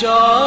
ଜଳ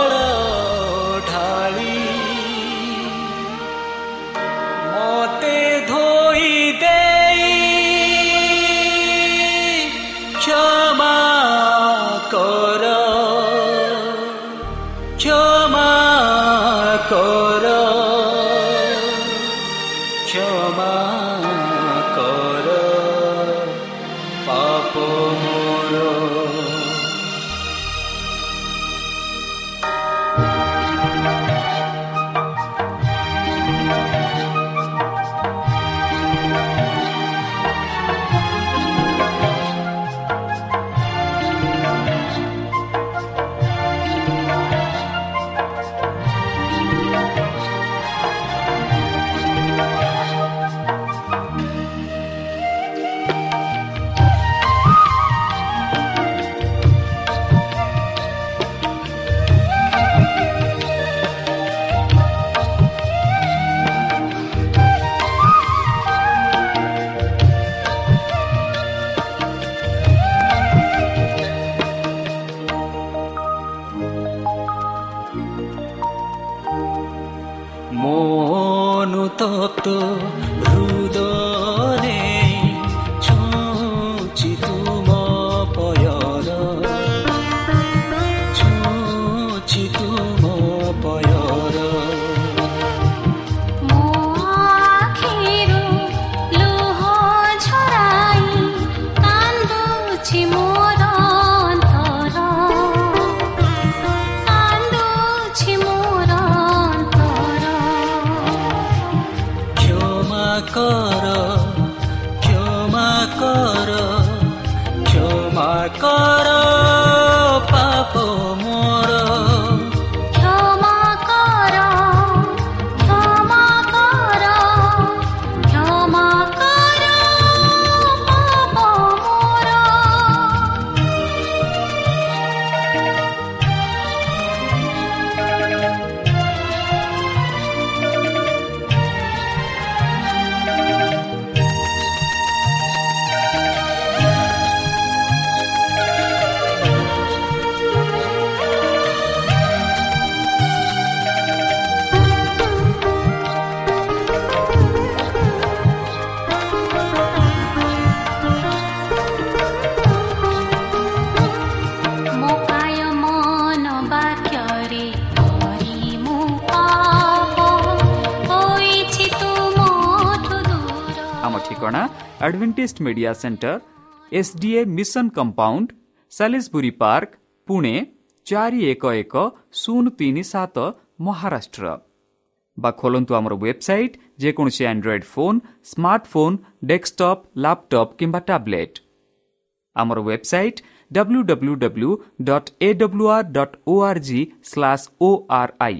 ଠିକଣା Adventist Media Centre SDA Mission Compound Salisbury Park Pune ଚାରି ଏକ ଏକ ଶୂନ ତିନି ସାତ ମହାରାଷ୍ଟ୍ର ବା ଖୋଲନ୍ତୁ ଆମର ୱେବସାଇଟ୍ ଯେକୌଣସି Android phone smartphone desktop laptop କିମ୍ବା ଟ୍ୟାବ୍ଲେଟ୍ ଆମର website W W W dot A W R dot O R G slash O R I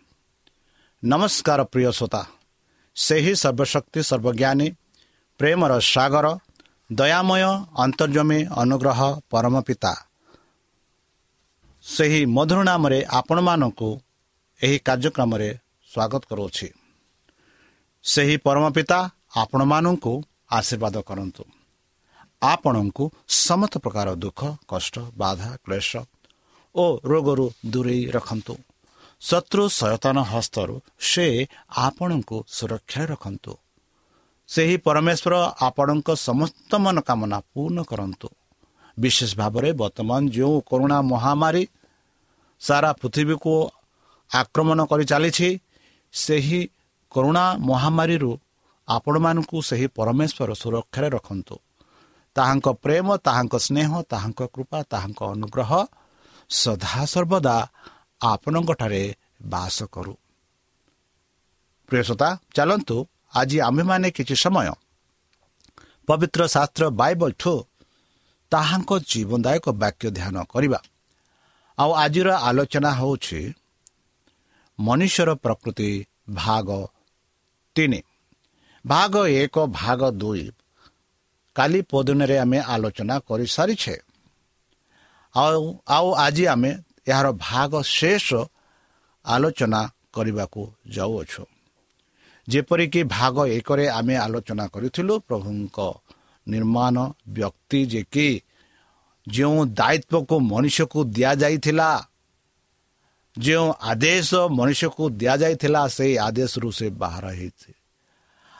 ନମସ୍କାର ପ୍ରିୟ ଶ୍ରୋତା ସେହି ସର୍ବଶକ୍ତି ସର୍ବଜ୍ଞାନୀ ପ୍ରେମର ସାଗର ଦୟାମୟ ଅନ୍ତର୍ଜମୀ ଅନୁଗ୍ରହ ପରମ ପିତା ସେହି ମଧୁର ନାମରେ ଆପଣମାନଙ୍କୁ ଏହି କାର୍ଯ୍ୟକ୍ରମରେ ସ୍ୱାଗତ କରୁଅଛି। ସେହି ପରମ ପିତା ଆପଣମାନଙ୍କୁ ଆଶୀର୍ବାଦ କରନ୍ତୁ। ଆପଣଙ୍କୁ ସମସ୍ତ ପ୍ରକାର ଦୁଃଖ କଷ୍ଟ ବାଧା କ୍ଲେଶ ଓ ରୋଗରୁ ଦୂରେଇ ରଖନ୍ତୁ। ଶତ୍ରୁ ସଚେତନ ହସ୍ତରୁ ସେ ଆପଣଙ୍କୁ ସୁରକ୍ଷାରେ ରଖନ୍ତୁ। ସେହି ପରମେଶ୍ୱର ଆପଣଙ୍କ ସମସ୍ତ ମନୋକାମନା ପୂର୍ଣ୍ଣ କରନ୍ତୁ। ବିଶେଷ ଭାବରେ ବର୍ତ୍ତମାନ ଯେଉଁ କରୁଣା ମହାମାରୀ ସାରା ପୃଥିବୀକୁ ଆକ୍ରମଣ କରି ଚାଲିଛି ସେହି କରୁଣା ମହାମାରୀରୁ ଆପଣମାନଙ୍କୁ ସେହି ପରମେଶ୍ୱର ସୁରକ୍ଷାରେ ରଖନ୍ତୁ। ତାହାଙ୍କ ପ୍ରେମ ତାହାଙ୍କ ସ୍ନେହ ତାହାଙ୍କ କୃପା ତାହାଙ୍କ ଅନୁଗ୍ରହ ସଦାସର୍ବଦା ଆପଣଙ୍କଠାରେ ବାସ କରୁ। ପ୍ରିୟସତା ଚାଲନ୍ତୁ ଆଜି ଆମ୍ଭେମାନେ କିଛି ସମୟ ପବିତ୍ର ଶାସ୍ତ୍ର ବାଇବଲଠୁ ତାହାଙ୍କ ଜୀବନଦାୟକ ବାକ୍ୟ ଧ୍ୟାନ କରିବା। ଆଉ ଆଜିର ଆଲୋଚନା ହେଉଛି ମନୁଷ୍ୟର ପ୍ରକୃତି ଭାଗ ତିନି। ଭାଗ ଏକ ଭାଗ ଦୁଇ। କାଲି ପଦିନରେ ଆମେ ଆଲୋଚନା କରିସାରିଛେ। ଆଉ ଆଉ ଆଜି ଆମେ ଏହାର ଭାଗ ଶେଷ ଆଲୋଚନା କରିବାକୁ ଯାଉଅଛୁ। ଯେପରିକି ଭାଗ ଏକରେ ଆମେ ଆଲୋଚନା କରିଥିଲୁ ପ୍ରଭୁଙ୍କ ନିର୍ମାଣ ବ୍ୟକ୍ତି ଯେ କି ଯେଉଁ ଦାୟିତ୍ୱକୁ ମଣିଷକୁ ଦିଆଯାଇଥିଲା ଯେଉଁ ଆଦେଶ ମଣିଷକୁ ଦିଆଯାଇଥିଲା ସେହି ଆଦେଶରୁ ସେ ବାହାର ହେଇଛି।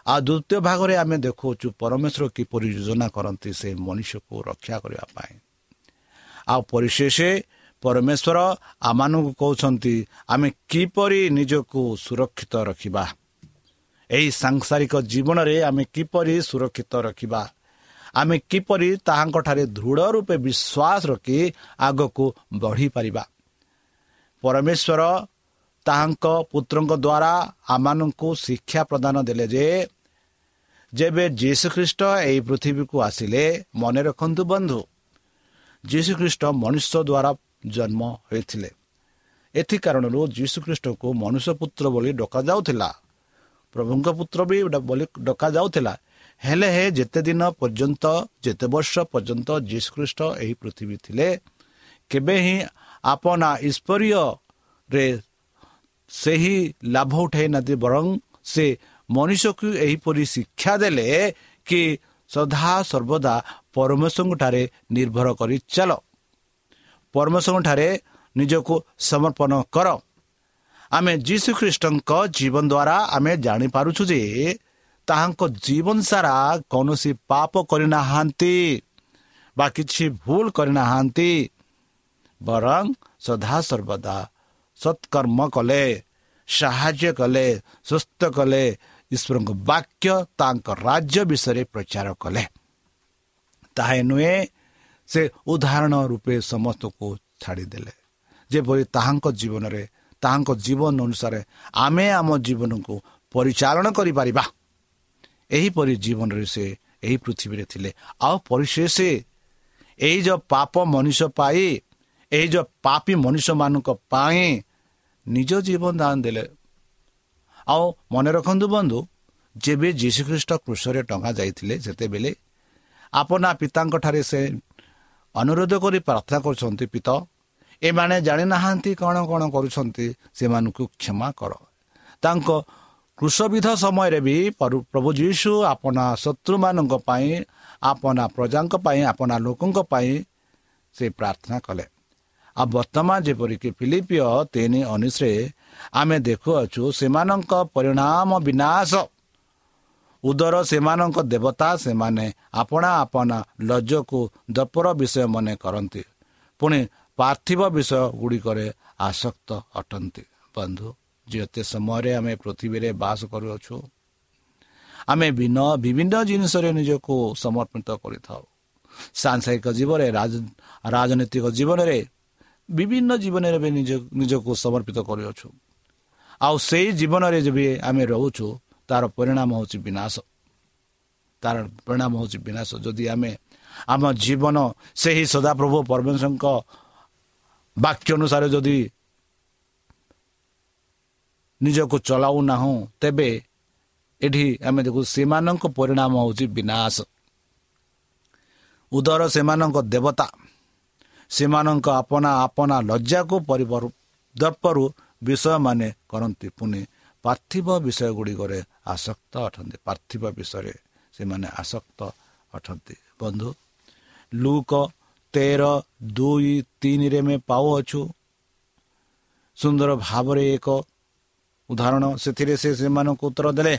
ଆଉ ଦ୍ୱିତୀୟ ଭାଗରେ ଆମେ ଦେଖାଉଛୁ ପରମେଶ୍ୱର କିପରି ଯୋଜନା କରନ୍ତି ସେ ମଣିଷକୁ ରକ୍ଷା କରିବା ପାଇଁ। ଆଉ ପରିଶେଷ ପରମେଶ୍ୱର ଆମମାନଙ୍କୁ କହୁଛନ୍ତି ଆମେ କିପରି ନିଜକୁ ସୁରକ୍ଷିତ ରଖିବା? ଏହି ସାଂସାରିକ ଜୀବନରେ ଆମେ କିପରି ସୁରକ୍ଷିତ ରଖିବା? ଆମେ କିପରି ତାହାଙ୍କଠାରେ ଦୃଢ଼ ରୂପେ ବିଶ୍ୱାସ ରଖି ଆଗକୁ ବଢ଼ିପାରିବା? ପରମେଶ୍ୱର ତାହାଙ୍କ ପୁତ୍ରଙ୍କ ଦ୍ୱାରା ଆମମାନଙ୍କୁ ଶିକ୍ଷା ପ୍ରଦାନ ଦେଲେ ଯେ ଯେବେ ଯୀଶୁଖ୍ରୀଷ୍ଟ ଏହି ପୃଥିବୀକୁ ଆସିଲେ ମନେ ରଖନ୍ତୁ ବନ୍ଧୁ ଯୀଶୁଖ୍ରୀଷ୍ଟ ମନୁଷ୍ୟ ଦ୍ୱାରା ଜନ୍ମ ହୋଇଥିଲେ। ଏଥି କାରଣରୁ ଯୀଶୁଖ୍ରୀଷ୍ଟକୁ ମନୁଷ୍ୟ ପୁତ୍ର ବୋଲି ଡକାଯାଉଥିଲା। ପ୍ରଭୁଙ୍କ ପୁତ୍ର ବି ବୋଲି ଡକାଯାଉଥିଲା। ହେଲେ ହେ ଯେତେ ଦିନ ପର୍ଯ୍ୟନ୍ତ ଯେତେ ବର୍ଷ ପର୍ଯ୍ୟନ୍ତ ଯୀଶୁଖ୍ରୀଷ୍ଟ ଏହି ପୃଥିବୀ ଥିଲେ କେବେ ହିଁ ଆପଣା ଈଶ୍ୱରୀୟରେ ସେହି ଲାଭ ଉଠାଇ ନାହାନ୍ତି ବରଂ ସେ ମଣିଷକୁ ଏହିପରି ଶିକ୍ଷା ଦେଲେ କି ସଦା ସର୍ବଦା ପରମେଶ୍ୱରଙ୍କଠାରେ ନିର୍ଭର କରି ଚାଲ। ପରମେଶ୍ୱରଙ୍କଠାରେ ନିଜକୁ ସମର୍ପଣ କର। ଆମେ ଯୀଶୁଖ୍ରୀଷ୍ଟଙ୍କ ଜୀବନ ଦ୍ୱାରା ଆମେ ଜାଣିପାରୁଛୁ ଯେ ତାହାଙ୍କ ଜୀବନ ସାରା କୌଣସି ପାପ କରିନାହାନ୍ତି ବା କିଛି ଭୁଲ କରିନାହାନ୍ତି ବରଂ ସଦାସର୍ବଦା ସତ୍କର୍ମ କଲେ ସାହାଯ୍ୟ କଲେ ସୁସ୍ଥ କଲେ ଈଶ୍ୱରଙ୍କ ବାକ୍ୟ ତାଙ୍କ ରାଜ୍ୟ ବିଷୟରେ ପ୍ରଚାର କଲେ। ତାହା ନୁହେଁ ସେ ଉଦାହରଣ ରୂପେ ସମସ୍ତଙ୍କୁ ଛାଡ଼ିଦେଲେ। ଯେପରି ତାହାଙ୍କ ଜୀବନରେ ତାହାଙ୍କ ଜୀବନ ଅନୁସାରେ ଆମେ ଆମ ଜୀବନକୁ ପରିଚାଳନା କରିପାରିବା। ଏହିପରି ଜୀବନରେ ସେ ଏହି ପୃଥିବୀରେ ଥିଲେ। ଆଉ ପରିଶେଷ ଏହି ଯେଉଁ ପାପ ମଣିଷ ପାଇ ଏହି ଯେଉଁ ପାପୀ ମଣିଷମାନଙ୍କ ପାଇଁ ନିଜ ଜୀବନ ଦାନ ଦେଲେ। ଆଉ ମନେ ରଖନ୍ତୁ ବନ୍ଧୁ ଯେବେ ଯୀଶୁଖ୍ରୀଷ୍ଟ କୃଷରେ ଟଙ୍କା ଯାଇଥିଲେ ସେତେବେଳେ ଆପଣା ପିତାଙ୍କଠାରେ ସେ ଅନୁରୋଧ କରି ପ୍ରାର୍ଥନା କରୁଛନ୍ତି ପିତ। ଏମାନେ ଜାଣିନାହାନ୍ତି କ'ଣ କ'ଣ କରୁଛନ୍ତି ସେମାନଙ୍କୁ କ୍ଷମା କର। ତାଙ୍କ କୃଷବିଧ ସମୟରେ ବି ପ୍ରଭୁ ଯୀଶୁ ଆପଣା ଶତ୍ରୁମାନଙ୍କ ପାଇଁ ଆପଣା ପ୍ରଜାଙ୍କ ପାଇଁ ଆପଣା ଲୋକଙ୍କ ପାଇଁ ସେ ପ୍ରାର୍ଥନା କଲେ। ଆଉ ବର୍ତ୍ତମାନ ଯେପରିକି ଫିଲିପିଓ ତିନି ଉଣେଇଶରେ ଆମେ ଦେଖୁଅଛୁ ସେମାନଙ୍କ ପରିଣାମ ବିନାଶ ଉଦର ସେମାନଙ୍କ ଦେବତା ସେମାନେ ଆପଣା ଆପଣା ଲଜ୍ଜକୁ ଦପର ବିଷୟ ମନେ କରନ୍ତି। ପୁଣି ପାର୍ଥିବ ବିଷୟ ଗୁଡ଼ିକରେ ଆସକ୍ତ ଅଟନ୍ତି। ବନ୍ଧୁ ଯେତେ ସମୟରେ ଆମେ ପୃଥିବୀରେ ବାସ କରୁଅଛୁ ଆମେ ଭିନ୍ନ ବିଭିନ୍ନ ଜିନିଷରେ ନିଜକୁ ସମର୍ପିତ କରିଥାଉ। ସାଂସାରିକ ଜୀବନରେ ରାଜନୈତିକ ଜୀବନରେ ବିଭିନ୍ନ ଜୀବନରେ ବି ନିଜ ନିଜକୁ ସମର୍ପିତ କରିଅଛୁ। ଆଉ ସେଇ ଜୀବନରେ ଯେବେ ଆମେ ରହୁଛୁ ତାର ପରିଣାମ ହେଉଛି ବିନାଶ। ତାର ପରିଣାମ ହେଉଛି ବିନାଶ। ଯଦି ଆମେ ଆମ ଜୀବନ ସେହି ସଦାପ୍ରଭୁ ପରମେଶ୍ୱରଙ୍କ ବାକ୍ୟ ଅନୁସାରେ ଯଦି ନିଜକୁ ଚଲାଉନାହୁଁ ତେବେ ଏଠି ଆମେ ଦେଖୁ ସେମାନଙ୍କ ପରିଣାମ ହେଉଛି ବିନାଶ। ଉଦର ସେମାନଙ୍କ ଦେବତା ସେମାନଙ୍କ ଆପଣା ଆପଣା ଲଜ୍ଜାକୁ ଦର୍ପରୁ ବିଷୟମାନେ କରନ୍ତି ପୁଣି। ପାର୍ଥିବ ବିଷୟ ଗୁଡ଼ିକରେ ଆସକ୍ତ ଅଟନ୍ତି। ପାର୍ଥିବ ବିଷୟରେ ସେମାନେ ଆସକ୍ତ ଅଟନ୍ତି। ବନ୍ଧୁ ଲୁକ ତେର ଦୁଇ ତିନିରେ ଆମେ ପାଉଅଛୁ। ସୁନ୍ଦର ଭାବରେ ଏକ ଉଦାହରଣ ସେଥିରେ ସେ ସେମାନଙ୍କୁ ଉତ୍ତର ଦେଲେ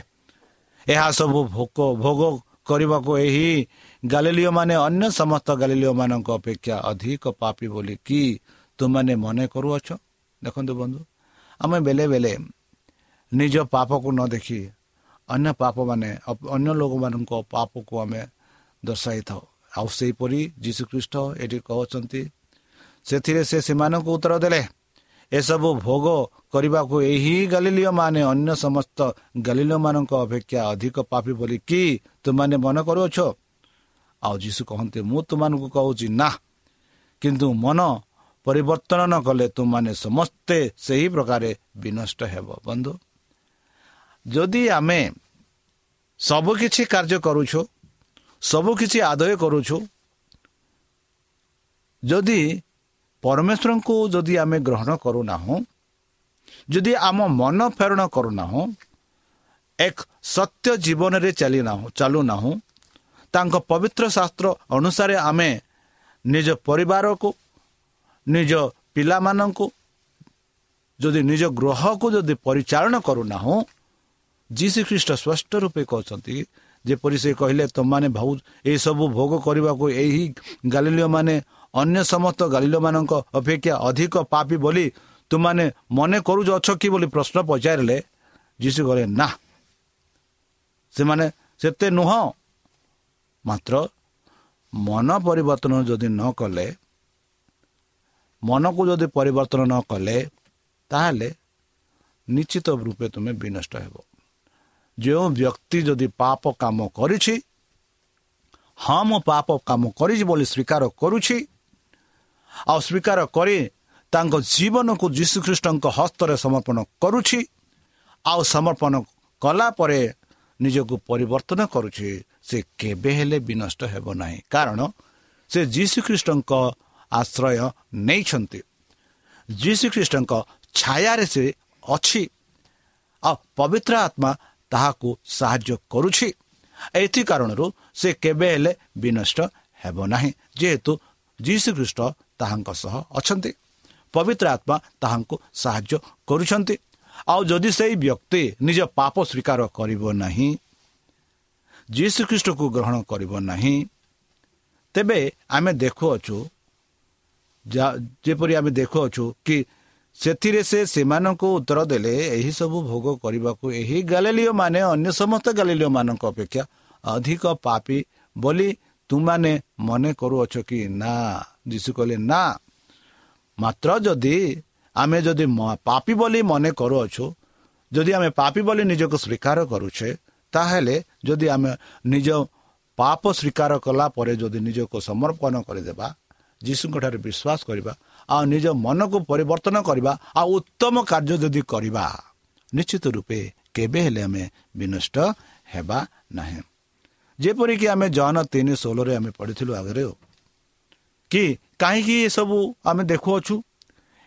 ଏହା ସବୁ ଭୋକ ଭୋଗ କରିବାକୁ ଏହି ଗାଲିଲିଓ ମାନେ ଅନ୍ୟ ସମସ୍ତ ଗାଲିଲିଓ ମାନଙ୍କ ଅପେକ୍ଷା ଅଧିକ ପାପି ବୋଲି କି ତୁମାନେ ମନେ କରୁଅଛ? ଦେଖନ୍ତୁ ବନ୍ଧୁ ଆମେ ବେଳେ ବେଳେ ନିଜ ପାପକୁ ନ ଦେଖି ଅନ୍ୟ ପାପମାନେ ଅନ୍ୟ ଲୋକମାନଙ୍କ ପାପକୁ ଆମେ ଦର୍ଶାଇଥାଉ ଆଉ ସେହିପରି ଯୀଶୁଖ୍ରୀଷ୍ଟ ଏଠି କହୁଛନ୍ତି ସେଥିରେ ସେ ସେମାନଙ୍କୁ ଉତ୍ତର ଦେଲେ ଏସବୁ ଭୋଗ କରିବାକୁ ଏହି ଗାଲିଲିଓ ମାନେ ଅନ୍ୟ ସମସ୍ତ ଗାଲିଲିଓ ମାନଙ୍କ ଅପେକ୍ଷା ଅଧିକ ପାପି ବୋଲି କି ତୁମାନେ ମନେ କରୁଅଛ ଆଉ ଯୀଶୁ କହନ୍ତି ମୁଁ ତୁମମାନଙ୍କୁ କହୁଛି ନା କିନ୍ତୁ ମନ ପରିବର୍ତ୍ତନ ନ କଲେ ତୁମମାନେ ସମସ୍ତେ ସେହି ପ୍ରକାରେ ବିନଷ୍ଟ ହେବ ବନ୍ଧୁ ଯଦି ଆମେ ସବୁକିଛି କାର୍ଯ୍ୟ କରୁଛୁ ସବୁକିଛି ଆଦାୟ କରୁଛୁ। ଯଦି ପରମେଶ୍ୱରଙ୍କୁ ଯଦି ଆମେ ଗ୍ରହଣ କରୁନାହୁଁ ଯଦି ଆମ ମନ ପ୍ରେରଣ କରୁନାହୁଁ ଏକ ସତ୍ୟ ଜୀବନରେ ଚାଲିନାହୁଁ ଚାଲୁନାହୁଁ ତାଙ୍କ ପବିତ୍ର ଶାସ୍ତ୍ର ଅନୁସାରେ ଆମେ ନିଜ ପରିବାରକୁ ନିଜ ପିଲାମାନଙ୍କୁ ଯଦି ନିଜ ଗ୍ରହକୁ ଯଦି ପରିଚାଳନା କରୁନାହୁଁ ଯୀଶୁ ଖ୍ରୀଷ୍ଟ ସ୍ପଷ୍ଟ ରୂପେ କହୁଛନ୍ତି ଯେପରି ସେ କହିଲେ ତୁମମାନେ ଭାବୁ ଏସବୁ ଭୋଗ କରିବାକୁ ଏହି ଗାଲିଲିଓ ମାନେ ଅନ୍ୟ ସମସ୍ତ ଗାଲିଲମାନଙ୍କ ଅପେକ୍ଷା ଅଧିକ ପାପି ବୋଲି ତୁମାନେ ମନେ କରୁଛ ଅଛ କି ବୋଲି ପ୍ରଶ୍ନ ପଚାରିଲେ। ଯୀଶୁ କହିଲେ ନା। ସେମାନେ ସେତେ ନୁହଁ। ମାତ୍ର ମନ ପରିବର୍ତ୍ତନ ଯଦି ନ କଲେ ମନକୁ ଯଦି ପରିବର୍ତ୍ତନ ନ କଲେ ତାହେଲେ ନିଶ୍ଚିତ ରୂପେ ତୁମେ ବିନଷ୍ଟ ହେବ। ଯେଉଁ ବ୍ୟକ୍ତି ଯଦି ପାପ କାମ କରିଛି ହଁ ମୁଁ ପାପ କାମ କରିଛି ବୋଲି ସ୍ୱୀକାର କରୁଛି ଆଉ ସ୍ୱୀକାର କରି ତାଙ୍କ ଜୀବନକୁ ଯୀଶୁଖ୍ରୀଷ୍ଟଙ୍କ ହସ୍ତରେ ସମର୍ପଣ କରୁଛି ଆଉ ସମର୍ପଣ କଲା ପରେ ନିଜକୁ ପରିବର୍ତ୍ତନ କରୁଛି ସେ କେବେ ହେଲେ ବିନଷ୍ଟ ହେବ ନାହିଁ। କାରଣ ସେ ଯୀଶୁଖ୍ରୀଷ୍ଟଙ୍କ ଆଶ୍ରୟ ନେଇଛନ୍ତି। ଯୀଶୁଖ୍ରୀଷ୍ଟଙ୍କ ଛାୟାରେ ସେ ଅଛି। ଆଉ ପବିତ୍ର ଆତ୍ମା ତାହାକୁ ସାହାଯ୍ୟ କରୁଛି। ଏଥି କାରଣରୁ ସେ କେବେ ହେଲେ ବିନଷ୍ଟ ହେବ ନାହିଁ ଯେହେତୁ ଯୀଶୁଖ୍ରୀଷ୍ଟ ତାହାଙ୍କ ସହ ଅଛନ୍ତି। ପବିତ୍ର ଆତ୍ମା ତାହାଙ୍କୁ ସାହାଯ୍ୟ କରୁଛନ୍ତି। ଆଉ ଯଦି ସେଇ ବ୍ୟକ୍ତି ନିଜ ପାପ ସ୍ୱୀକାର କରିବ ନାହିଁ ଯୀଶୁଖ୍ରୀଷ୍ଟକୁ ଗ୍ରହଣ କରିବ ନାହିଁ ତେବେ ଆମେ ଦେଖୁଅଛୁ ଯେପରି ଆମେ ଦେଖୁଅଛୁ କି ସେଥିରେ ସେ ସେମାନଙ୍କୁ ଉତ୍ତର ଦେଲେ ଏହିସବୁ ଭୋଗ କରିବାକୁ ଏହି ଗାଲିଲିଓ ମାନେ ଅନ୍ୟ ସମସ୍ତ ଗାଲିଲିଓ ମାନଙ୍କ ଅପେକ୍ଷା ଅଧିକ ପାପି ବୋଲି ତୁମାନେ ମନେ କରୁଅଛ କି? ନା। ଯୀଶୁ କହିଲେ ନା। ମାତ୍ର ଯଦି ଆମେ ଯଦି ପାପି ବୋଲି ମନେ କରୁଅଛୁ ଯଦି ଆମେ ପାପି ବୋଲି ନିଜକୁ ସ୍ୱୀକାର କରୁଛେ ତାହେଲେ ଯଦି ଆମେ ନିଜ ପାପ ସ୍ୱୀକାର କଲା ପରେ ଯଦି ନିଜକୁ ସମର୍ପଣ କରିଦେବା ଯୀଶୁଙ୍କଠାରେ ବିଶ୍ୱାସ କରିବା ଆଉ ନିଜ ମନକୁ ପରିବର୍ତ୍ତନ କରିବା ଆଉ ଉତ୍ତମ କାର୍ଯ୍ୟ ଯଦି କରିବା ନିଶ୍ଚିତ ରୂପେ କେବେ ହେଲେ ଆମେ ବିନଷ୍ଟ ହେବା ନାହିଁ। ଯେପରିକି ଆମେ ଜନ ତିନି ଷୋହଳରେ ଆମେ ପଢ଼ିଥିଲୁ ଆଗରେ କି କାହିଁକି ଏସବୁ ଆମେ ଦେଖୁଅଛୁ?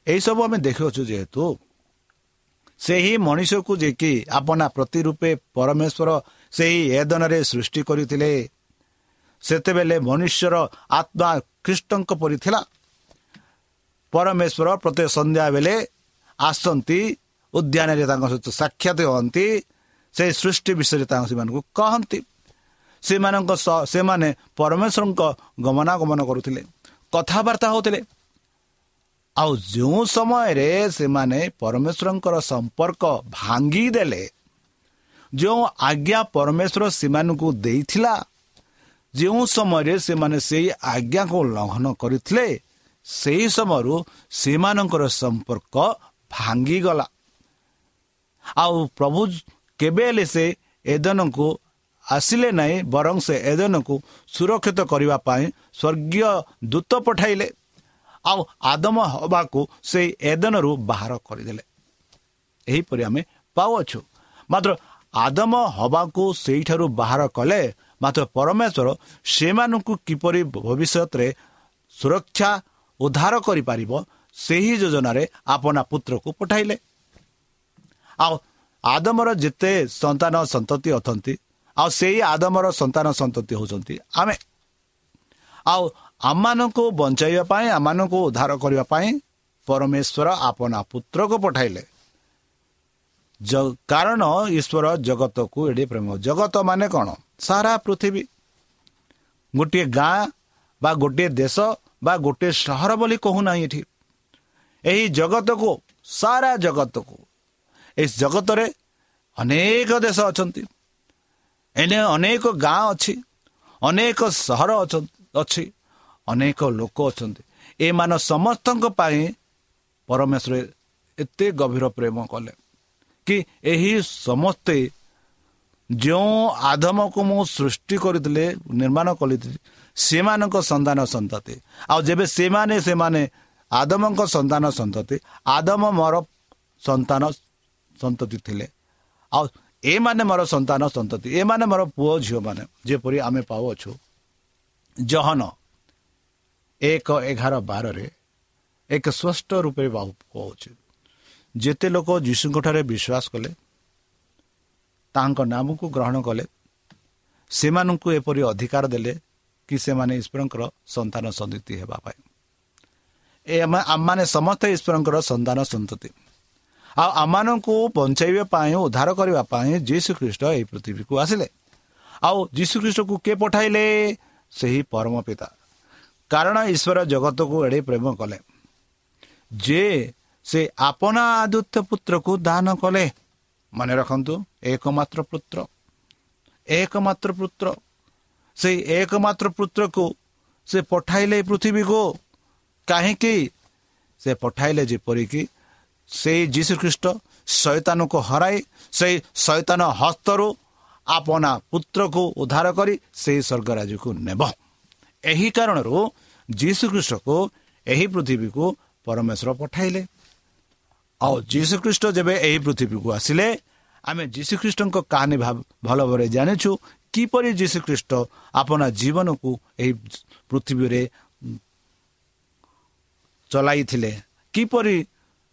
ଏହିସବୁ ଆମେ ଦେଖୁଅଛୁ ଯେହେତୁ ସେହି ମଣିଷକୁ ଯେ କି ଆପଣା ପ୍ରତି ରୂପେ ପରମେଶ୍ୱର ସେହି ଏଦନରେ ସୃଷ୍ଟି କରିଥିଲେ ସେତେବେଳେ ମନୁଷ୍ୟର ଆତ୍ମା ଖ୍ରୀଷ୍ଟଙ୍କ ପରି ଥିଲା। ପରମେଶ୍ୱର ପ୍ରତ୍ୟେକ ସନ୍ଧ୍ୟା ବେଳେ ଆସନ୍ତି ଉଦ୍ୟାନରେ ତାଙ୍କ ସହିତ ସାକ୍ଷାତ ହୁଅନ୍ତି ସେହି ସୃଷ୍ଟି ବିଷୟରେ ତାଙ୍କ ସେମାନଙ୍କୁ କହନ୍ତି ସେମାନଙ୍କ ସହ ସେମାନେ ପରମେଶ୍ୱରଙ୍କ ଗମନାଗମନ କରୁଥିଲେ କଥାବାର୍ତ୍ତା ହେଉଥିଲେ ଆଉ ଯେଉଁ ସମୟରେ ସେମାନେ ପରମେଶ୍ୱରଙ୍କର ସମ୍ପର୍କ ଭାଙ୍ଗିଦେଲେ ଯେଉଁ ଆଜ୍ଞା ପରମେଶ୍ୱର ସେମାନଙ୍କୁ ଦେଇଥିଲା. ଯେଉଁ ସମୟରେ ସେମାନେ ସେଇ ଆଜ୍ଞାକୁ ଲଙ୍ଘନ କରିଥିଲେ ସେହି ସମୟରୁ ସେମାନଙ୍କର ସମ୍ପର୍କ ଭାଙ୍ଗିଗଲା। ଆଉ ପ୍ରଭୁ କେବେ ହେଲେ ସେ ଏଦନକୁ ଆସିଲେ ନାହିଁ ବରଂ ସେ ଏଦନକୁ ସୁରକ୍ଷିତ କରିବା ପାଇଁ ସ୍ୱର୍ଗୀୟ ଦୂତ ପଠାଇଲେ। ଆଉ ଆଦମ ହବାକୁ ସେଇ ଏଦନରୁ ବାହାର କରିଦେଲେ। ଏହିପରି ଆମେ ପାଉଅଛୁ। ମାତ୍ର ଆଦମ ହବାକୁ ସେଇଠାରୁ ବାହାର କଲେ ମାତ୍ର ପରମେଶ୍ୱର ସେମାନଙ୍କୁ କିପରି ଭବିଷ୍ୟତରେ ସୁରକ୍ଷା ଉଦ୍ଧାର କରିପାରିବ ସେହି ଯୋଜନାରେ ଆପଣା ପୁତ୍ରକୁ ପଠାଇଲେ। ଆଉ ଆଦମର ଯେତେ ସନ୍ତାନ ସନ୍ତତି ଅଛନ୍ତି ଆଉ ସେଇ ଆଦମର ସନ୍ତାନ ସନ୍ତତି ହେଉଛନ୍ତି ଆମେ। ଆଉ ଆମମାନଙ୍କୁ ବଞ୍ଚାଇବା ପାଇଁ ଆମମାନଙ୍କୁ ଉଦ୍ଧାର କରିବା ପାଇଁ ପରମେଶ୍ୱର ଆପଣା ପୁତ୍ରକୁ ପଠାଇଲେ। କାରଣ ଈଶ୍ୱର ଜଗତକୁ ଏଡ଼େ ପ୍ରେମ। ଜଗତ ମାନେ କ'ଣ? ସାରା ପୃଥିବୀ। ଗୋଟିଏ ଗାଁ ବା ଗୋଟିଏ ଦେଶ ବା ଗୋଟିଏ ସହର ବୋଲି କହୁନାହିଁ ଏଠି। ଏହି ଜଗତକୁ ସାରା ଜଗତକୁ ଏହି ଜଗତରେ ଅନେକ ଦେଶ ଅଛନ୍ତି। ଏନେ ଅନେକ ଗାଁ ଅଛି ଅନେକ ସହର ଅଛ- ଅନେକ ଲୋକ ଅଛନ୍ତି। ଏମାନ ସମସ୍ତଙ୍କ ପାଇଁ ପରମେଶ୍ୱର ଏତେ ଗଭୀର ପ୍ରେମ କଲେ କି ଏହି ସମସ୍ତେ ଯେଉଁ ଆଧମକୁ ମୁଁ ସୃଷ୍ଟି କରିଥିଲେ ନିର୍ମାଣ କରିଥିଲି ସେମାନଙ୍କ ସନ୍ତାନ ସନ୍ତତି। ଆଉ ଯେବେ ସେମାନେ ସେମାନେ ଆଦମଙ୍କ ସନ୍ତାନ ସନ୍ତତି ଆଦମ ମୋର ସନ୍ତାନ ସନ୍ତତି ଥିଲେ। ଆଉ ଏମାନେ ମୋର ସନ୍ତାନ ସନ୍ତତି ଏମାନେ ମୋର ପୁଅ ଝିଅମାନେ ଯେପରି ଆମେ ପାଉଅଛୁ। ଜହନ ଏକ ଏଗାର ବାରରେ ଏକ ସ୍ପଷ୍ଟ ରୂପେ କହୁଛି। ଯେତେ ଲୋକ ଯୀଶୁଙ୍କଠାରେ ବିଶ୍ୱାସ କଲେ ତାଙ୍କ ନାମକୁ ଗ୍ରହଣ କଲେ ସେମାନଙ୍କୁ ଏପରି ଅଧିକାର ଦେଲେ କି ସେମାନେ ଈଶ୍ୱରଙ୍କର ସନ୍ତାନ ସନ୍ତତି ହେବା ପାଇଁ। ଏ ଆମ- ଆମମାନେ ସମସ୍ତେ ଈଶ୍ୱରଙ୍କର ସନ୍ତାନ ସନ୍ତତି। ଆଉ ଆମମାନଙ୍କୁ ବଞ୍ଚାଇବା ପାଇଁ ଉଦ୍ଧାର କରିବା ପାଇଁ ଯୀଶୁ ଖ୍ରୀଷ୍ଟ ଏହି ପୃଥିବୀକୁ ଆସିଲେ। ଆଉ ଯୀଶୁ ଖ୍ରୀଷ୍ଟକୁ କିଏ ପଠାଇଲେ? ସେହି ପରମ ପିତା। କାରଣ ଈଶ୍ୱର ଜଗତକୁ ଏଡ଼େ ପ୍ରେମ କଲେ। ଯେ ସେ ଆପଣା ଆଦିତ୍ୟ ପୁତ୍ରକୁ ଦାନ କଲେ। ମନେ ରଖନ୍ତୁ ଏକମାତ୍ର ପୁତ୍ର। ଏକମାତ୍ର ପୁତ୍ର ସେଇ ଏକମାତ୍ର ପୁତ୍ରକୁ ସେ ପଠାଇଲେ ପୃଥିବୀକୁ। କାହିଁକି? ସେ ପଠାଇଲେ ଯେପରିକି ସେଇ ଯୀଶୁଖ୍ରୀଷ୍ଟ ଶୈତାନକୁ ହରାଇ ସେଇ ଶୈତାନ ହସ୍ତରୁ ଆପଣା ପୁତ୍ରକୁ ଉଦ୍ଧାର କରି ସେଇ ସ୍ୱର୍ଗରାଜକୁ ନେବ। ଏହି କାରଣରୁ ଯୀଶୁଖ୍ରୀଷ୍ଟକୁ ଏହି ପୃଥିବୀକୁ ପରମେଶ୍ୱର ପଠାଇଲେ। ଆଉ ଯୀଶୁଖ୍ରୀଷ୍ଟ ଯେବେ ଏହି ପୃଥିବୀକୁ ଆସିଲେ ଆମେ ଯୀଶୁଖ୍ରୀଷ୍ଟଙ୍କ କାହାଣୀ ଭଲ ଭାବରେ ଜାଣିଛୁ କିପରି ଯୀଶୁଖ୍ରୀଷ୍ଟ ଆପଣା ଜୀବନକୁ ଏହି ପୃଥିବୀରେ ଚଲାଇଥିଲେ? କିପରି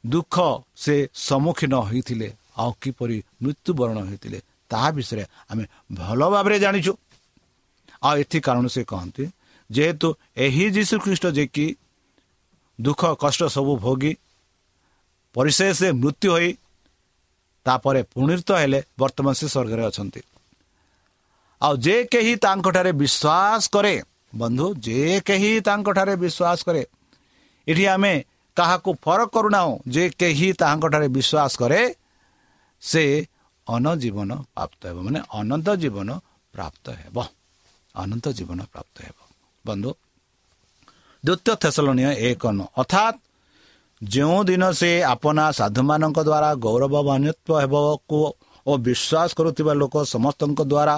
ଦୁଃଖ ସେ ସମ୍ମୁଖୀନ ହୋଇଥିଲେ? ଆଉ କିପରି ମୃତ୍ୟୁବରଣ ହୋଇଥିଲେ? ତାହା ବିଷୟରେ ଆମେ ଭଲ ଭାବରେ ଜାଣିଛୁ। ଆଉ ଏଥି କାରଣ ସେ କହନ୍ତି ଯେହେତୁ ଏହି ଯୀଶୁଖ୍ରୀଷ୍ଟ ଯେ କି ଦୁଃଖ କଷ୍ଟ ସବୁ ଭୋଗି ପରିଶେଷ ମୃତ୍ୟୁ ହୋଇ ତାପରେ ପୁନୀତ ହେଲେ ବର୍ତ୍ତମାନ ସେ ସ୍ୱର୍ଗରେ ଅଛନ୍ତି। ଆଉ ଯେ କେହି ତାଙ୍କଠାରେ ବିଶ୍ୱାସ କରେ ବନ୍ଧୁ ଯେ କେହି ତାଙ୍କଠାରେ ବିଶ୍ୱାସ କରେ ଏଠି ଆମେ କାହାକୁ ଫରକ କରୁନାହୁଁ ଯେ କେହି ତାହାଙ୍କଠାରେ ବିଶ୍ୱାସ କରେ ସେ ଅନଜୀବନ ପ୍ରାପ୍ତ ହେବ ମାନେ ଅନନ୍ତ ଜୀବନ ପ୍ରାପ୍ତ ହେବ। ଅନନ୍ତ ଜୀବନ ପ୍ରାପ୍ତ ହେବ। ବନ୍ଧୁ ଦ୍ୱିତୀୟ ଥେସଲନୀୟ ଏକ ନ ଅର୍ଥାତ୍ ଯେଉଁଦିନ ସେ ଆପଣା ସାଧୁମାନଙ୍କ ଦ୍ୱାରା ଗୌରବାନ୍ୱିତ ହେବାକୁ ଓ ବିଶ୍ୱାସ କରୁଥିବା ଲୋକ ସମସ୍ତଙ୍କ ଦ୍ୱାରା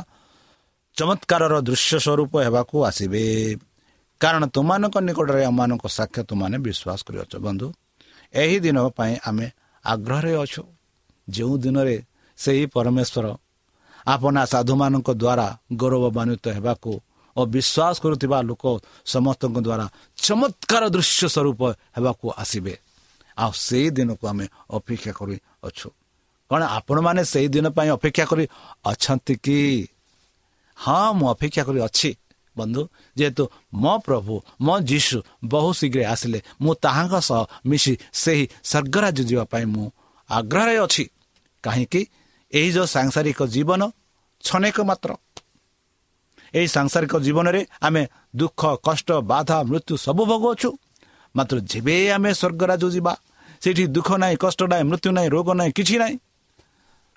ଚମତ୍କାରର ଦୃଶ୍ୟ ସ୍ୱରୂପ ହେବାକୁ ଆସିବେ। କାରଣ ତୁମାନଙ୍କ ନିକଟରେ ଆମମାନଙ୍କ ସାକ୍ଷ୍ୟ ତୁମାନେ ବିଶ୍ୱାସ କରିଅଛ। ବନ୍ଧୁ ଏହି ଦିନ ପାଇଁ ଆମେ ଆଗ୍ରହରେ ଅଛୁ। ଯେଉଁ ଦିନରେ ସେହି ପରମେଶ୍ୱର ଆପଣା ସାଧୁମାନଙ୍କ ଦ୍ୱାରା ଗୌରବାନ୍ୱିତ ହେବାକୁ ଓ ବିଶ୍ୱାସ କରୁଥିବା ଲୋକ ସମସ୍ତଙ୍କ ଦ୍ୱାରା ଚମତ୍କାର ଦୃଶ୍ୟ ସ୍ୱରୂପ ହେବାକୁ ଆସିବେ। ଆଉ ସେଇ ଦିନକୁ ଆମେ ଅପେକ୍ଷା କରି ଅଛୁ। କ'ଣ ଆପଣମାନେ ସେଇ ଦିନ ପାଇଁ ଅପେକ୍ଷା କରି ଅଛନ୍ତି କି? ହଁ ମୁଁ ଅପେକ୍ଷା କରି ଅଛି। ବନ୍ଧୁ ଯେହେତୁ ମୋ ପ୍ରଭୁ ମୋ ଯୀଶୁ ବହୁ ଶୀଘ୍ର ଆସିଲେ ମୁଁ ତାହାଙ୍କ ସହ ମିଶି ସେହି ସ୍ୱର୍ଗରାଜ୍ୟ ଯିବା ପାଇଁ ମୁଁ ଆଗ୍ରହରେ ଅଛି। କାହିଁକି? ଏହି ଯେଉଁ ସାଂସାରିକ ଜୀବନ ଛନେକ ମାତ୍ର। ଏହି ସାଂସାରିକ ଜୀବନରେ ଆମେ ଦୁଃଖ କଷ୍ଟ ବାଧା ମୃତ୍ୟୁ ସବୁ ଭୋଗୁଅଛୁ। ମାତ୍ର ଯେବେ ଆମେ ସ୍ୱର୍ଗରାଜ ଯିବା ସେଠି ଦୁଃଖ ନାହିଁ କଷ୍ଟ ନାହିଁ ମୃତ୍ୟୁ ନାହିଁ ରୋଗ ନାହିଁ କିଛି ନାହିଁ।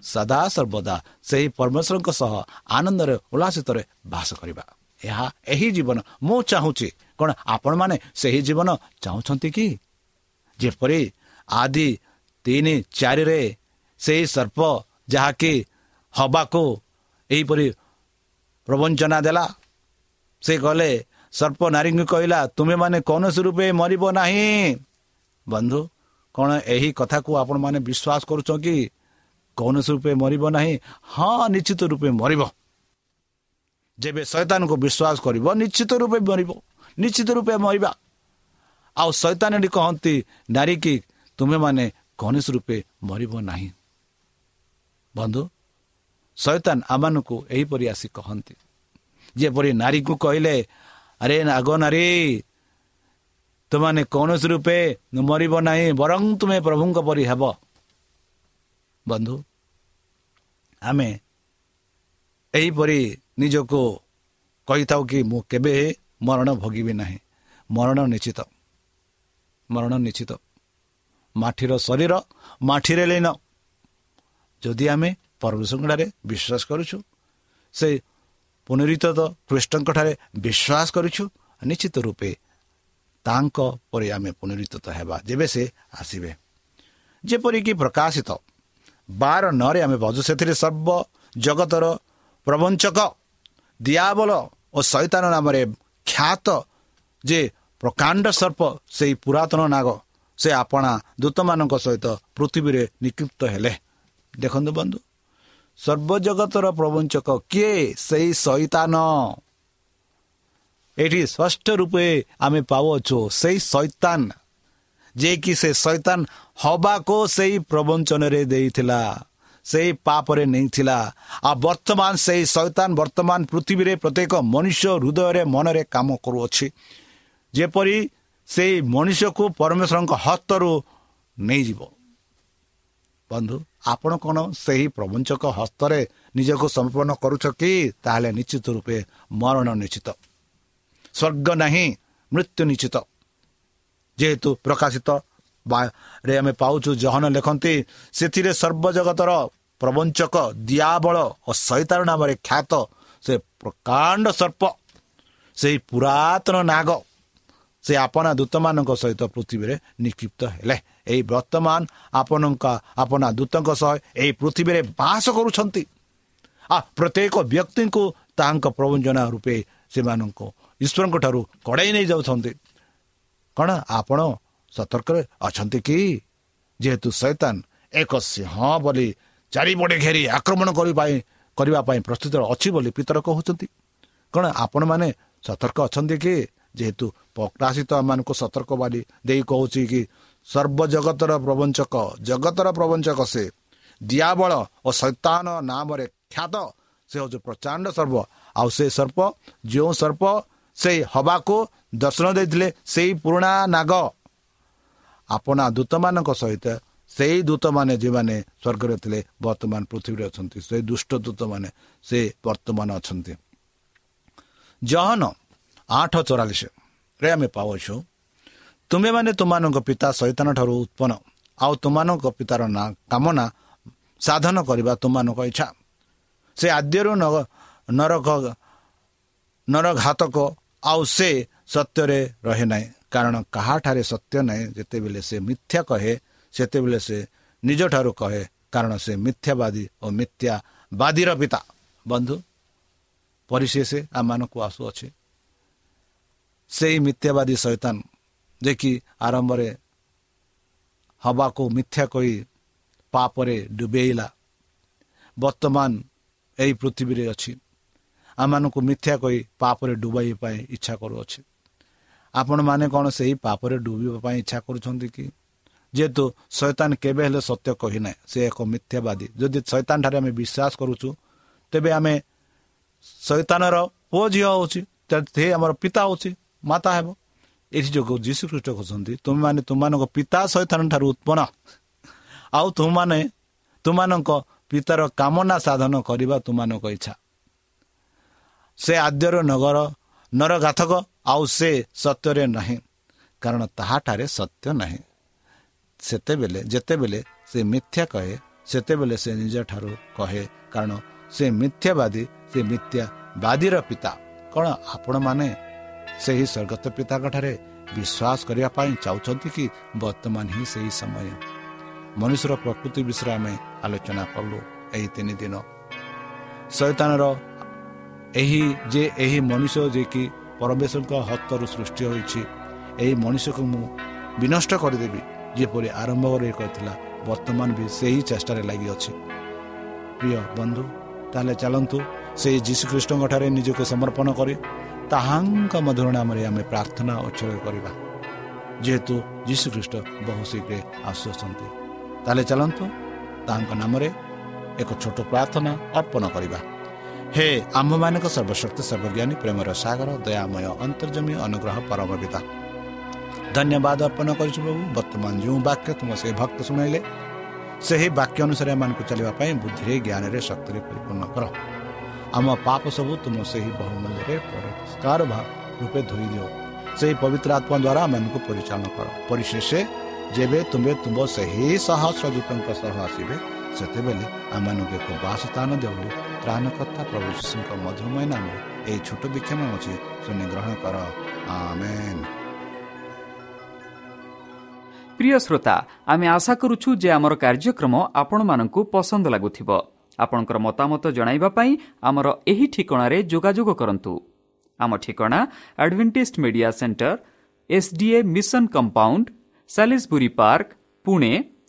ସଦା ସର୍ବଦା ସେହି ପରମେଶ୍ୱରଙ୍କ ସହ ଆନନ୍ଦରେ ଉଲ୍ଲାସିତରେ ବାସ କରିବା। ଏହା ଏହି ଜୀବନ। ମୁଁ ଚାହୁଁଛି। କ'ଣ ଆପଣମାନେ ସେହି ଜୀବନ ଚାହୁଁଛନ୍ତି କି? ଯେପରି ଆଦି ତିନି ଚାରିରେ ସେହି ସର୍ପ ଯାହାକି ହବାକୁ ଏହିପରି ପ୍ରବଞ୍ଚନା ଦେଲା ସେ ଗଲେ ସର୍ପ ନାରୀଙ୍କୁ କହିଲା ତୁମେମାନେ କୌଣସି ରୂପେ ମରିବ ନାହିଁ। ବନ୍ଧୁ କ'ଣ ଏହି କଥାକୁ ଆପଣମାନେ ବିଶ୍ୱାସ କରୁଛ କି? କୌଣସି ରୂପେ ମରିବ ନାହିଁ? ହଁ ନିଶ୍ଚିତ ରୂପେ ମରିବ। ଯେବେ ଶୈତାନକୁ ବିଶ୍ୱାସ କରିବ ନିଶ୍ଚିତ ରୂପେ ମରିବ। ନିଶ୍ଚିତ ରୂପେ ମରିବା। ଆଉ ଶୈତାନଟି କହନ୍ତି ନାରୀ କି ତୁମେମାନେ କୌଣସି ରୂପେ ମରିବ ନାହିଁ। ବନ୍ଧୁ ଶୈତାନ ଆମମାନଙ୍କୁ ଏହିପରି ଆସି କହନ୍ତି। ଯେପରି ନାରୀକୁ କହିଲେ ଆରେ ନାଗ ନାରୀ ତୁମାନେ କୌଣସି ରୂପେ ମରିବ ନାହିଁ ବରଂ ତୁମେ ପ୍ରଭୁଙ୍କ ପରି ହେବ। ବନ୍ଧୁ? ଆମେ ଏହିପରି ନିଜକୁ କହିଥାଉ କି ମୁଁ କେବେ ମରଣ ଭୋଗିବି ନାହିଁ। ମରଣ ନିଶ୍ଚିତ। ମରଣ ନିଶ୍ଚିତ। ମାଠିର ଶରୀର ମାଠିରେ ଲୀନ। ଯଦି ଆମେ ପରମେଶ୍ୱରଙ୍କଠାରେ ବିଶ୍ୱାସ କରୁଛୁ ସେ ପୁନରିତ ଖ୍ରୀଷ୍ଟଙ୍କଠାରେ ବିଶ୍ୱାସ କରୁଛୁ ନିଶ୍ଚିତ ରୂପେ ତାଙ୍କ ପରେ ଆମେ ପୁନରିତ ହେବା ଯେବେ ସେ ଆସିବେ। ଯେପରିକି ପ୍ରକାଶିତ ବାର ନରେ ଆମେ ବଜୁ ସେଥିରେ ସର୍ବ ଜଗତର ପ୍ରବଞ୍ଚକ ଦିଆବଲ ଓ ଶୈତାନ ନାମରେ ଖ୍ୟାତ ଯେ ପ୍ରକାଣ୍ଡ ସର୍ପ ସେହି ପୁରାତନ ନାଗ ସେ ଆପଣା ଦୂତମାନଙ୍କ ସହିତ ପୃଥିବୀରେ ନିକ୍ଷିପ୍ତ ହେଲେ। ଦେଖନ୍ତୁ ବନ୍ଧୁ ସର୍ବଜଗତର ପ୍ରବଞ୍ଚକ କିଏ? ସେଇ ଶୈତାନ। ଏଠି ସ୍ପଷ୍ଟ ରୂପେ ଆମେ ପାଉଅଛୁ ସେଇ ଶୈତାନ। ଯିଏକି ସେ ଶୈତାନ ହବାକୁ ସେଇ ପ୍ରବଞ୍ଚନରେ ଦେଇଥିଲା ସେଇ ପାପରେ ନେଇଥିଲା। ଆଉ ବର୍ତ୍ତମାନ ସେଇ ଶୈତାନ ବର୍ତ୍ତମାନ ପୃଥିବୀରେ ପ୍ରତ୍ୟେକ ମନୁଷ୍ୟ ହୃଦୟରେ ମନରେ କାମ କରୁଅଛି। ଯେପରି ସେଇ ମଣିଷକୁ ପରମେଶ୍ୱରଙ୍କ ହସ୍ତରୁ ନେଇଯିବ। ବନ୍ଧୁ ଆପଣ କ'ଣ ସେହି ପ୍ରବଞ୍ଚକ ହସ୍ତରେ ନିଜକୁ ସମର୍ପଣ କରୁଛ କି? ତାହେଲେ ନିଶ୍ଚିତ ରୂପେ ମରଣ ନିଶ୍ଚିତ। ସ୍ୱର୍ଗ ନାହିଁ ମୃତ୍ୟୁ ନିଶ୍ଚିତ। ଯେହେତୁ ପ୍ରକାଶିତ ରେ ଆମେ ପାଉଛୁ ଜହନ ଲେଖନ୍ତି ସେଥିରେ ସର୍ବଜଗତର ପ୍ରବଞ୍ଚକ ଦିଆବଳ ଓ ସୈତାନ ନାମରେ ଖ୍ୟାତ ସେ ପ୍ରକାଣ୍ଡ ସର୍ପ ସେହି ପୁରାତନ ନାଗ ସେ ଆପଣା ଦୂତମାନଙ୍କ ସହିତ ପୃଥିବୀରେ ନିକ୍ଷିପ୍ତ ହେଲେ। ଏହି ବର୍ତ୍ତମାନ ଆପଣଙ୍କ ଆପଣା ଦୂତଙ୍କ ସହ ଏହି ପୃଥିବୀରେ ବାସ କରୁଛନ୍ତି। ଆଉ ପ୍ରତ୍ୟେକ ବ୍ୟକ୍ତିଙ୍କୁ ତାହାଙ୍କ ପ୍ରବଞ୍ଚନା ରୂପେ ସେମାନଙ୍କୁ ଈଶ୍ୱରଙ୍କ ଠାରୁ କଡ଼ାଇ ନେଇଯାଉଛନ୍ତି କ'ଣ ଆପଣ ସତର୍କରେ ଅଛନ୍ତି କି? ଯେହେତୁ ସୈତାନ ଏକ ସିଂହ ବୋଲି ଚାରିପଟେ ଘେରି ଆକ୍ରମଣ କରିବା ପାଇଁ ପ୍ରସ୍ତୁତ ଅଛି ବୋଲି ପିତର କହୁଛନ୍ତି। କ'ଣ ଆପଣମାନେ ସତର୍କ ଅଛନ୍ତି କି? ଯେହେତୁ ପ୍ରକାଶିତ ଆମମାନଙ୍କୁ ସତର୍କ ବାଲି ଦେଇ କହୁଛି କି ସର୍ବଜଗତର ପ୍ରବଞ୍ଚକ ଜଗତର ପ୍ରବଞ୍ଚକ ସେ ଦିଆବଳ ଓ ସୈତାନ ନାମରେ ଖ୍ୟାତ ସେ ହେଉଛି ପ୍ରଚଣ୍ଡ ସର୍ବ ଆଉ ସେ ସର୍ପ ଯେଉଁ ସର୍ପ ସେଇ ହବାକୁ ଦର୍ଶନ ଦେଇଥିଲେ ସେଇ ପୁରୁଣା ନାଗ। ଆପଣା ଦୂତମାନଙ୍କ ସହିତ ସେଇ ଦୂତମାନେ ଯେଉଁମାନେ ସ୍ୱର୍ଗରେ ଥିଲେ ବର୍ତ୍ତମାନ ପୃଥିବୀରେ ଅଛନ୍ତି ସେଇ ଦୁଷ୍ଟ ଦୂତମାନେ ସେ ବର୍ତ୍ତମାନ ଅଛନ୍ତି। ଜହନ ଆଠ ଚଉରାଳିଶରେ ଆମେ ପାଉଛୁ ତୁମେମାନେ ତୁମମାନଙ୍କ ପିତା ସୈତାନ ଠାରୁ ଉତ୍ପନ୍ନ ଆଉ ତୁମମାନଙ୍କ ପିତାର ନା କାମନା ସାଧନ କରିବା ତୁମମାନଙ୍କ ଇଚ୍ଛା। ସେ ଆଦ୍ୟରୁ ନରକ ନରଘାତକ ଆଉ ସେ ସତ୍ୟରେ ରହେ ନାହିଁ। କାରଣ କାହାଠାରେ ସତ୍ୟ ନାହିଁ ଯେତେବେଳେ ସେ ମିଥ୍ୟା କହେ ସେତେବେଳେ ସେ ନିଜଠାରୁ କହେ କାରଣ ସେ ମିଥ୍ୟାବାଦୀ ଓ ମିଥ୍ୟାବାଦୀର ପିତା। ବନ୍ଧୁ ପରିଶେଷ ଆମମାନଙ୍କୁ ଆସୁଅଛି। ସେଇ ମିଥ୍ୟାବାଦୀ ସୈତାନ ଦେଖି ଆରମ୍ଭରେ ହବାକୁ ମିଥ୍ୟା କହି ପାପରେ ଡୁବେଇଲା। ବର୍ତ୍ତମାନ ଏହି ପୃଥିବୀରେ ଅଛି। ଆମମାନଙ୍କୁ ମିଥ୍ୟା କହି ପାପରେ ଡୁବାଇବା ପାଇଁ ଇଚ୍ଛା କରୁଅଛି। ଆପଣମାନେ କ'ଣ ସେହି ପାପରେ ଡୁବିବା ପାଇଁ ଇଚ୍ଛା କରୁଛନ୍ତି କି? ଯେହେତୁ ଶୈତାନ କେବେ ହେଲେ ସତ୍ୟ କହିନାହିଁ ସେ ଏକ ମିଥ୍ୟାବାଦୀ। ଯଦି ଶୈତାନ ଠାରେ ଆମେ ବିଶ୍ୱାସ କରୁଛୁ ତେବେ ଆମେ ଶୈତାନର ପୁଅ ଝିଅ ହେଉଛି ସେ ଆମର ପିତା ହେଉଛି ମାତା ହେବ। ଏଥି ଯୋଗୁଁ ଯୀଶୁ ଖ୍ରୀଷ୍ଟ କହୁଛନ୍ତି ତୁମେମାନେ ତୁମମାନଙ୍କ ପିତା ଶୈତାନ ଠାରୁ ଉତ୍ପନ୍ନ। ଆଉ ତୁମମାନେ ତୁମମାନଙ୍କ ପିତାର କାମନା ସାଧନ କରିବା ତୁମମାନଙ୍କ ଇଚ୍ଛା। ସେ ଆଦ୍ୟର ନଗର ନରଗାଥକ ଆଉ ସେ ସତ୍ୟରେ ନାହିଁ କାରଣ ତାହାଠାରେ ସତ୍ୟ ନାହିଁ ସେତେବେଳେ ଯେତେବେଳେ ସେ ମିଥ୍ୟା କହେ ସେତେବେଳେ ସେ ନିଜ ଠାରୁ କହେ କାରଣ ସେ ମିଥ୍ୟାବାଦୀ ସେ ମିଥ୍ୟାବାଦୀର ପିତା କ'ଣ ଆପଣମାନେ ସେହି ସ୍ୱର୍ଗତ ପିତାଙ୍କ ଠାରେ ବିଶ୍ୱାସ କରିବା ପାଇଁ ଚାହୁଁଛନ୍ତି କି ବର୍ତ୍ତମାନ ହିଁ ସେହି ସମୟ ମନୁଷ୍ୟର ପ୍ରକୃତି ବିଷୟରେ ଆମେ ଆଲୋଚନା କଲୁ ଏହି ତିନି ଦିନ ଶୈତାନର ଏହି ଯେ ଏହି ମଣିଷ ଯିଏକି ପରମେଶ୍ୱରଙ୍କ ହସ୍ତରୁ ସୃଷ୍ଟି ହୋଇଛି ଏହି ମଣିଷକୁ ମୁଁ ବିନଷ୍ଟ କରିଦେବି ଯେପରି ଆରମ୍ଭରେ କରିଥିଲା ବର୍ତ୍ତମାନ ବି ସେହି ଚେଷ୍ଟାରେ ଲାଗିଅଛି। ପ୍ରିୟ ବନ୍ଧୁ ତାହେଲେ ଚାଲନ୍ତୁ ସେହି ଯୀଶୁଖ୍ରୀଷ୍ଟଙ୍କ ଠାରେ ନିଜକୁ ସମର୍ପଣ କରି ତାହାଙ୍କ ମଧୁର ନାମରେ ଆମେ ପ୍ରାର୍ଥନା ଉତ୍ସର୍ଗ କରିବା। ଯେହେତୁ ଯୀଶୁଖ୍ରୀଷ୍ଟ ବହୁ ଶୀଘ୍ର ଆସୁଅଛନ୍ତି ତାହେଲେ ଚାଲନ୍ତୁ ତାହାଙ୍କ ନାମରେ ଏକ ଛୋଟ ପ୍ରାର୍ଥନା ଅର୍ପଣ କରିବା। ହେ ଆମ୍ଭମାନଙ୍କ ସର୍ବଶକ୍ତି ସର୍ବଜ୍ଞାନୀ ପ୍ରେମର ସାଗର ଦୟାମୟ ଅନ୍ତର୍ଜମୀ ଅନୁଗ୍ରହ ପରମ ପିତା ଧନ୍ୟବାଦ ଅର୍ପଣ କରୁଛୁ ପ୍ରଭୁ ବର୍ତ୍ତମାନ ଯେଉଁ ବାକ୍ୟ ତୁମ ସେହି ଭକ୍ତ ଶୁଣାଇଲେ ସେହି ବାକ୍ୟ ଅନୁସାରେ ଏମାନଙ୍କୁ ଚାଲିବା ପାଇଁ ବୁଦ୍ଧିରେ ଜ୍ଞାନରେ ଶକ୍ତିରେ ପରିପୂର୍ଣ୍ଣ କର। ଆମ ପାପ ସବୁ ତୁମ ସେହି ବହୁମୂଲ୍ୟରେ ପରିଷ୍କାର ରୂପେ ଧୋଇ ଦିଅ। ସେହି ପବିତ୍ର ଆତ୍ମା ଦ୍ୱାରା ଆମମାନଙ୍କୁ ପରିଚାଳନା କର। ପରିଶେଷ ଯେବେ ତୁମେ ତୁମ ସେହି ସହସ୍ରଦୂତଙ୍କ ସହ ଆସିବେ ସେତେବେଳେ ଆମମାନଙ୍କୁ ଏକ ବାସସ୍ଥାନ ଦେବୁ ତ୍ରାଣକର୍ତ୍ତା ପ୍ରଭୁ ଶିଶୁଙ୍କ ମଧୁମୟ ନାମରେ ଏହି ଛୋଟ ବିକ୍ଷମ ଅଛି ଶୁଣି ଗ୍ରହଣ କର। ପ୍ରିୟ ଶ୍ରୋତା ଆମେ ଆଶା କରୁଛୁ ଯେ ଆମର କାର୍ଯ୍ୟକ୍ରମ ଆପଣମାନଙ୍କୁ ପସନ୍ଦ ଲାଗୁଥିବ। ଆପଣଙ୍କର ମତାମତ ଜଣାଇବା ପାଇଁ ଆମର ଏହି ଠିକଣାରେ ଯୋଗାଯୋଗ କରନ୍ତୁ। ଆମ ଠିକଣା Adventist Media Centre SDA Mission Compound Salisbury Park Pune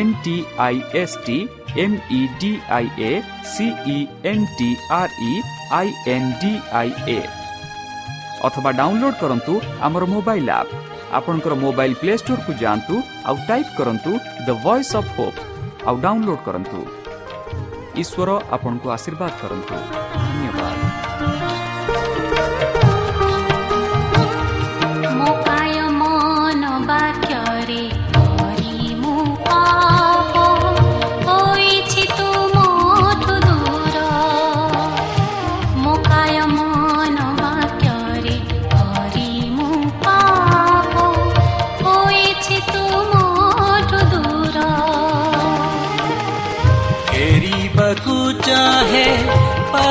N T I S T M E D I A C E N T R E I N D I ଏ ଅଥବା ଡାଉନଲୋଡ୍ କରନ୍ତୁ ଆମର ମୋବାଇଲ୍ ଆପ୍ ଆପଣଙ୍କର mobile play ଷ୍ଟୋରକୁ ଯାଆନ୍ତୁ ଆଉ type କରନ୍ତୁ the voice of Hope ଆଉ download କରନ୍ତୁ। ଈଶ୍ୱର ଆପଣଙ୍କୁ ଆଶୀର୍ବାଦ କରନ୍ତୁ।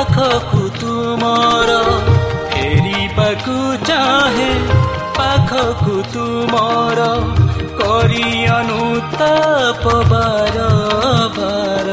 ପାଖକୁ ତୁମର ଫେରିବାକୁ ଚାହେଁ। ପାଖକୁ ତୁମର କରି ଅନୁତାପ ବାର ବାର